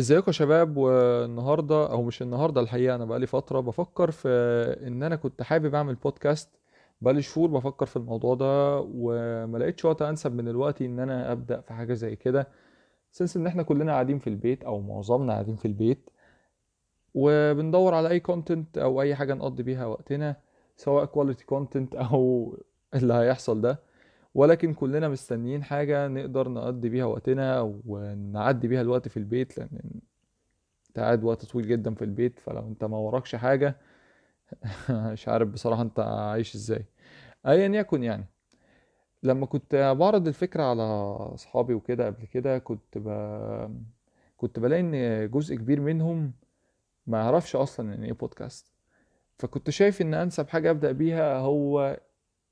ازيكم يا شباب؟ والنهارده أو مش النهارده الحقيقة أنا بقالي فترة بفكر في إن أنا كنت حابب أعمل بودكاست بقالي شهور بفكر في الموضوع ده وما لقيتش وقت أنسب من الوقت إن أنا أبدأ في حاجة زي كده since إن إحنا كلنا قاعدين في البيت أو معظمنا قاعدين في البيت وبندور على أي content أو أي حاجة نقضي بيها وقتنا سواء quality content أو اللي هيحصل ده. ولكن كلنا مستنيين حاجة نقدر نقضي بيها وقتنا ونعدي بيها الوقت في البيت لأن أنت قاعد وقت طويل جدا في البيت فلو أنت ما وراكش حاجة مش عارف بصراحة أنت عايش إزاي. ايا يكن يعني. لما كنت بعرض الفكرة على أصحابي وكده قبل كده كنت ب... كنت بلاقي إن جزء كبير منهم ما يعرفش أصلا إن إيه بودكاست فكنت شايف إن أنسب حاجة أبدأ بيها هو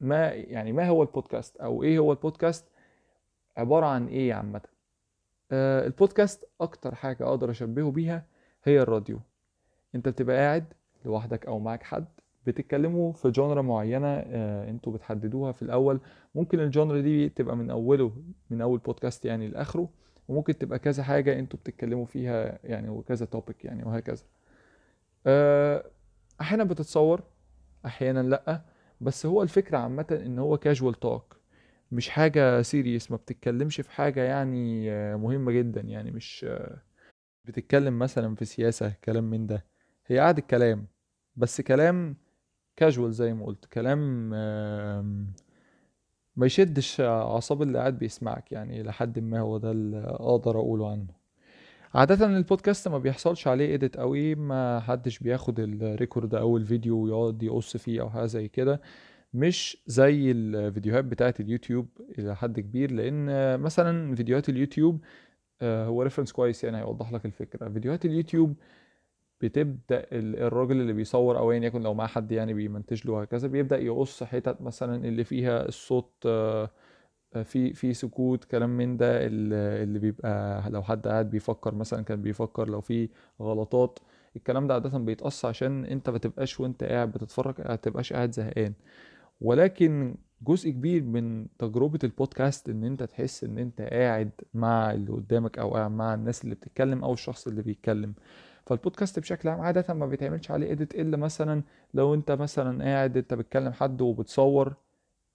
ما يعني ما هو البودكاست أو إيه هو البودكاست؟ عبارة عن إيه عامة؟ آه البودكاست أكتر حاجة أقدر أشبهه بيها هي الراديو. أنت بتبقى قاعد لوحدك أو معاك حد بتتكلموا في جونرا معينة آه أنتوا بتحددوها في الأول. ممكن الجونرا دي تبقى من أوله من أول بودكاست يعني لآخره وممكن تبقى كذا حاجة أنتوا بتتكلموا فيها يعني وكذا توبيك يعني وهكذا. آه أحيانا بتتصور أحيانا لأ. بس هو الفكرة عامة إن هو casual talk مش حاجة serious ما بتتكلمش في حاجة يعني آه، مهمة جدا يعني مش آه، بتتكلم مثلا في سياسة كلام من ده. هي قاعدة كلام بس كلام كاجوال زي ما قلت كلام ما يشدش أعصاب اللي قاعد بيسمعك يعني لحد ما هو ده اللي أقدر أقوله عنه. عادة البودكاست ما بيحصلش عليه edit قوي ما حدش بياخد ال record أو الفيديو ويقعد يقص فيه أو حاجة زي كده. مش زي الفيديوهات بتاعت اليوتيوب إلى حد كبير لأن مثلا فيديوهات اليوتيوب آه، هو reference كويس يعني هيوضح لك الفكرة. فيديوهات اليوتيوب بتبدأ ال- الراجل اللي بيصور أو ايا يكن لو معاه حد يعني بيمنتج له وهكذا بيبدأ يقص حتت مثلا اللي فيها الصوت آه، في في سكوت كلام من ده ال- اللي بيبقى لو حد قاعد بيفكر مثلا كان بيفكر لو في غلطات. الكلام ده عادة بيتقص عشان أنت ما تبقاش وأنت قاعد بتتفرج ما تبقاش قاعد زهقان. ولكن جزء كبير من تجربة البودكاست إن أنت تحس إن أنت قاعد مع اللي قدامك أو قاعد مع الناس اللي بتتكلم أو الشخص اللي بيتكلم. فالبودكاست بشكل عام عادة ما بيتعملش عليه edit إلا مثلا لو أنت مثلا قاعد أنت بتكلم حد وبتصور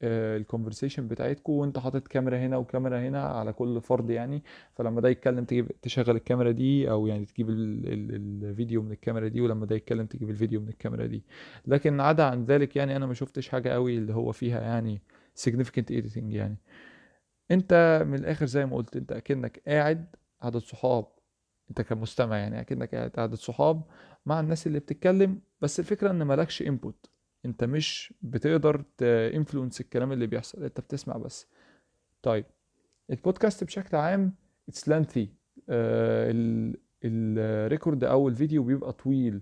ال conversation بتاعتكم وانت حاطط كاميرا هنا وكاميرا هنا على كل فرد يعني. فلما ده يتكلم تجيب تشغل الكاميرا دي أو يعني تجيب ال ال الفيديو من الكاميرا دي ولما ده يتكلم تجيب الفيديو من الكاميرا دي. لكن عدا عن ذلك يعني أنا ما شفتش حاجة قوي اللي هو فيها يعني significant editing يعني. أنت من الآخر زي ما قلت أنت أكنك قاعد عدد صحاب. أنت كمستمع يعني أكنك قاعد عدد صحاب مع الناس اللي بتتكلم بس الفكرة إن مالكش input. انت مش بتقدر تانفلونس الكلام اللي بيحصل انت بتسمع بس. طيب البودكاست بشكل عام it's آه ال record أو الفيديو بيبقى طويل.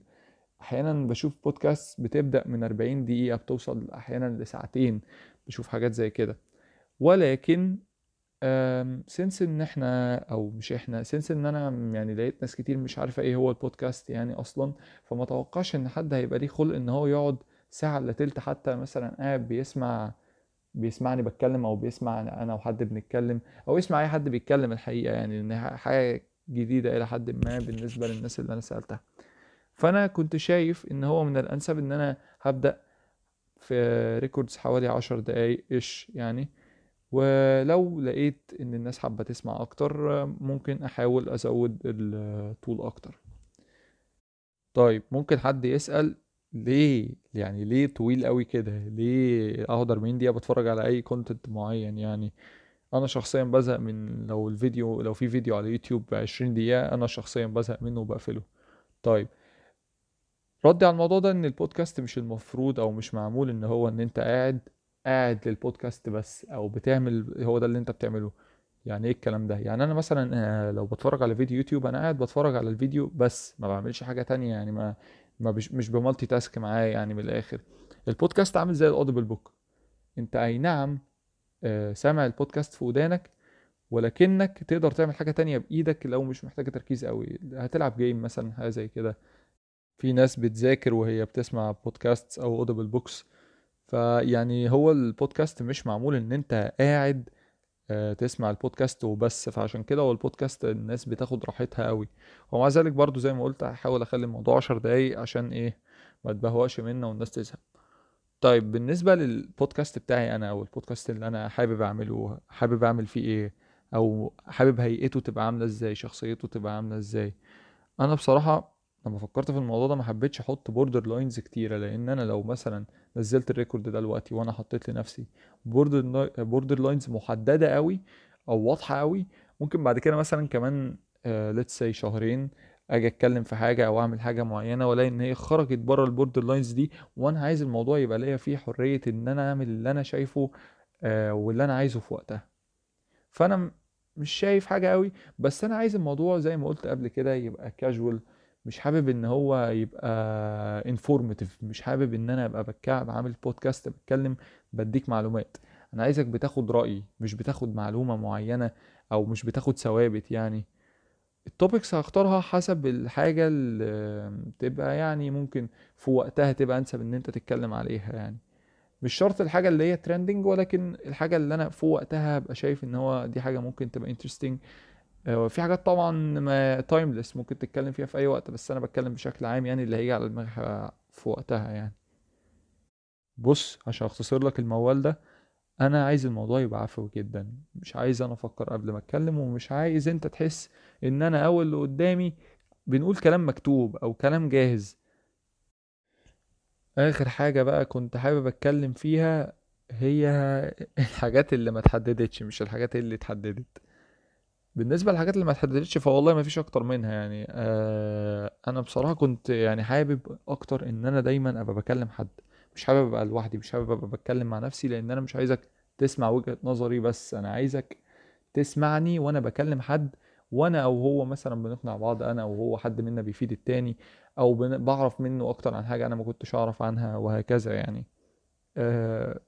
أحيانا بشوف بودكاست بتبدأ من 40 دقيقة بتوصل أحيانا لساعتين. بشوف حاجات زي كده. ولكن since إن إحنا أو مش إحنا since إن أنا يعني لقيت ناس كتير مش عارفة إيه هو البودكاست يعني أصلا فما توقعش إن حد هيبقى ليه خلق إن هو يقعد ساعة إلا تلت مثلا قاعد بيسمع بيسمعني بتكلم أو بيسمع أنا وحد بنتكلم أو يسمع أي حد بيتكلم الحقيقة يعني لأن حاجة جديدة إلى حد ما بالنسبة للناس اللي أنا سألتها. فأنا كنت شايف إن هو من الأنسب إن أنا هبدأ في ريكوردز حوالي عشر دقايق إيش يعني. ولو لقيت إن الناس حابة تسمع أكتر ممكن أحاول أزود الطول أكتر. طيب ممكن حد يسأل ليه؟ يعني ليه طويل قوي كده؟ ليه اقعد 40 دقيقة بتفرج على أي content معين؟ يعني أنا شخصيا بزهق من لو الفيديو لو في فيديو على يوتيوب 20 دقيقة أنا شخصيا بزهق منه وبقفله. طيب ردي على الموضوع ده إن البودكاست مش المفروض أو مش معمول إن هو إن أنت قاعد قاعد للبودكاست بس أو بتعمل هو ده اللي أنت بتعمله. يعني إيه الكلام ده؟ يعني أنا مثلا آه، لو بتفرج على فيديو يوتيوب أنا قاعد بتفرج على الفيديو بس ما بعملش حاجة تانية. يعني ما ما بش مش ب multitask معاه يعني من الآخر. البودكاست عامل زي ال audible book. انت أي نعم آه، سامع البودكاست في ودانك ولكنك تقدر تعمل حاجة تانية بإيدك لو مش محتاجة تركيز قوي. هتلعب game مثلا حاجة زي كده. في ناس بتذاكر وهي بتسمع بودكاست أو audible books فيعني هو البودكاست مش معمول إن أنت قاعد تسمع البودكاست وبس. فعشان كده هو البودكاست الناس بتاخد راحتها قوي ومع ذلك برضو زي ما قلت هحاول أخلي الموضوع عشر دقايق عشان إيه ما تبهوقش منا والناس تزهق. طيب بالنسبة للبودكاست بتاعي أنا أو البودكاست اللي أنا حابب أعمله حابب أعمل فيه إيه؟ أو حابب هيئته تبقى عاملة إزاي؟ شخصيته تبقى عاملة إزاي؟ أنا بصراحة لما فكرت في الموضوع ده ما حبيتش أحط borderlines كتيرة لأن أنا لو مثلا نزلت ال record ده دلوقتي وأنا حطيت لنفسي border borderlines محددة قوي أو واضحة قوي ممكن بعد كده مثلا كمان let's say شهرين أجي أتكلم في حاجة أو أعمل حاجة معينة وألاقي إن هي خرجت بره ال borderlines دي وأنا عايز الموضوع يبقى ليا فيه حرية إن أنا أعمل اللي أنا شايفه uh, واللي أنا عايزه في وقتها. فأنا مش شايف حاجة قوي بس أنا عايز الموضوع زي ما قلت قبل كده يبقى كاجوال مش حابب إن هو يبقى informative مش حابب إن أنا أبقى بتكعب عامل بودكاست بتكلم بديك معلومات. أنا عايزك بتاخد رأيي مش بتاخد معلومة معينة أو مش بتاخد ثوابت يعني. ال topics هختارها حسب الحاجة اللي تبقى يعني ممكن في وقتها تبقى أنسب إن أنت تتكلم عليها يعني. مش شرط الحاجة اللي هي trending ولكن الحاجة اللي أنا في وقتها هبقى شايف إن هو دي حاجة ممكن تبقى interesting في حاجات طبعا timeless ممكن تتكلم فيها في أي وقت بس أنا بتكلم بشكل عام يعني اللي هيجي على دماغي في وقتها يعني. بص عشان أختصر لك الموال ده أنا عايز الموضوع يبقى عفوي جدا. مش عايز أنا أفكر قبل ما أتكلم ومش عايز أنت تحس إن أنا أو اللي قدامي بنقول كلام مكتوب أو كلام جاهز. آخر حاجة بقى كنت حابب أتكلم فيها هي الحاجات اللي ما تحددتش مش الحاجات اللي اتحددت. بالنسبة للحاجات اللي ما اتحددتش فوالله ما فيش أكتر منها يعني. آه أنا بصراحة كنت يعني حابب أكتر إن أنا دايما أبقى بكلم حد. مش حابب أبقى لوحدي مش حابب أبقى بتكلم مع نفسي لأن أنا مش عايزك تسمع وجهة نظري بس. أنا عايزك تسمعني وأنا بكلم حد وأنا أو هو مثلا بنقنع بعض أنا أو هو حد منا بيفيد التاني أو بعرف منه أكتر عن حاجة أنا ما كنتش أعرف عنها وهكذا يعني. آه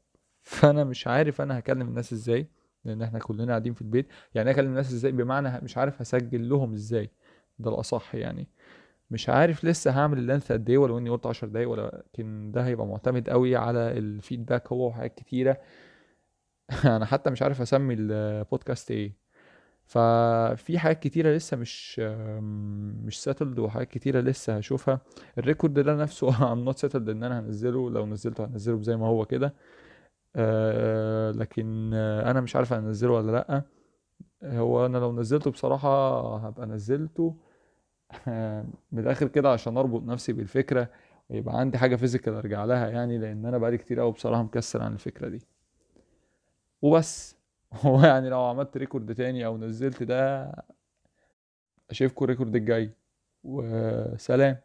فأنا مش عارف أنا هكلم الناس إزاي. لأن إحنا كلنا قاعدين في البيت. يعني أكلم الناس إزاي؟ بمعنى مش عارف هسجل لهم إزاي. ده الأصح يعني. مش عارف لسه هعمل ال length قد إيه ولو إني قلت 10 دقايق ولكن ده هيبقى معتمد قوي على ال feedback هو وحاجات كتيرة. أنا حتى مش عارف أسمي البودكاست إيه. ففي حاجات كتيرة لسه مش مش settled وحاجات كتيرة لسه هشوفها. ال record ده نفسه I'm not settled إن أنا هنزله. لو نزلته هنزله زي ما هو كده. آه لكن أنا مش عارف أنزله ولا لأ. هو أنا لو نزلته بصراحة هبقى نزلته. من الآخر كده عشان أربط نفسي بالفكرة ويبقى عندي حاجة physical أرجع لها يعني لأن أنا بقالي كتير قوي بصراحة مكسل عن الفكرة دي. وبس. هو يعني لو عملت record تاني أو نزلت ده اشوفكم ال record الجاي. وسلام.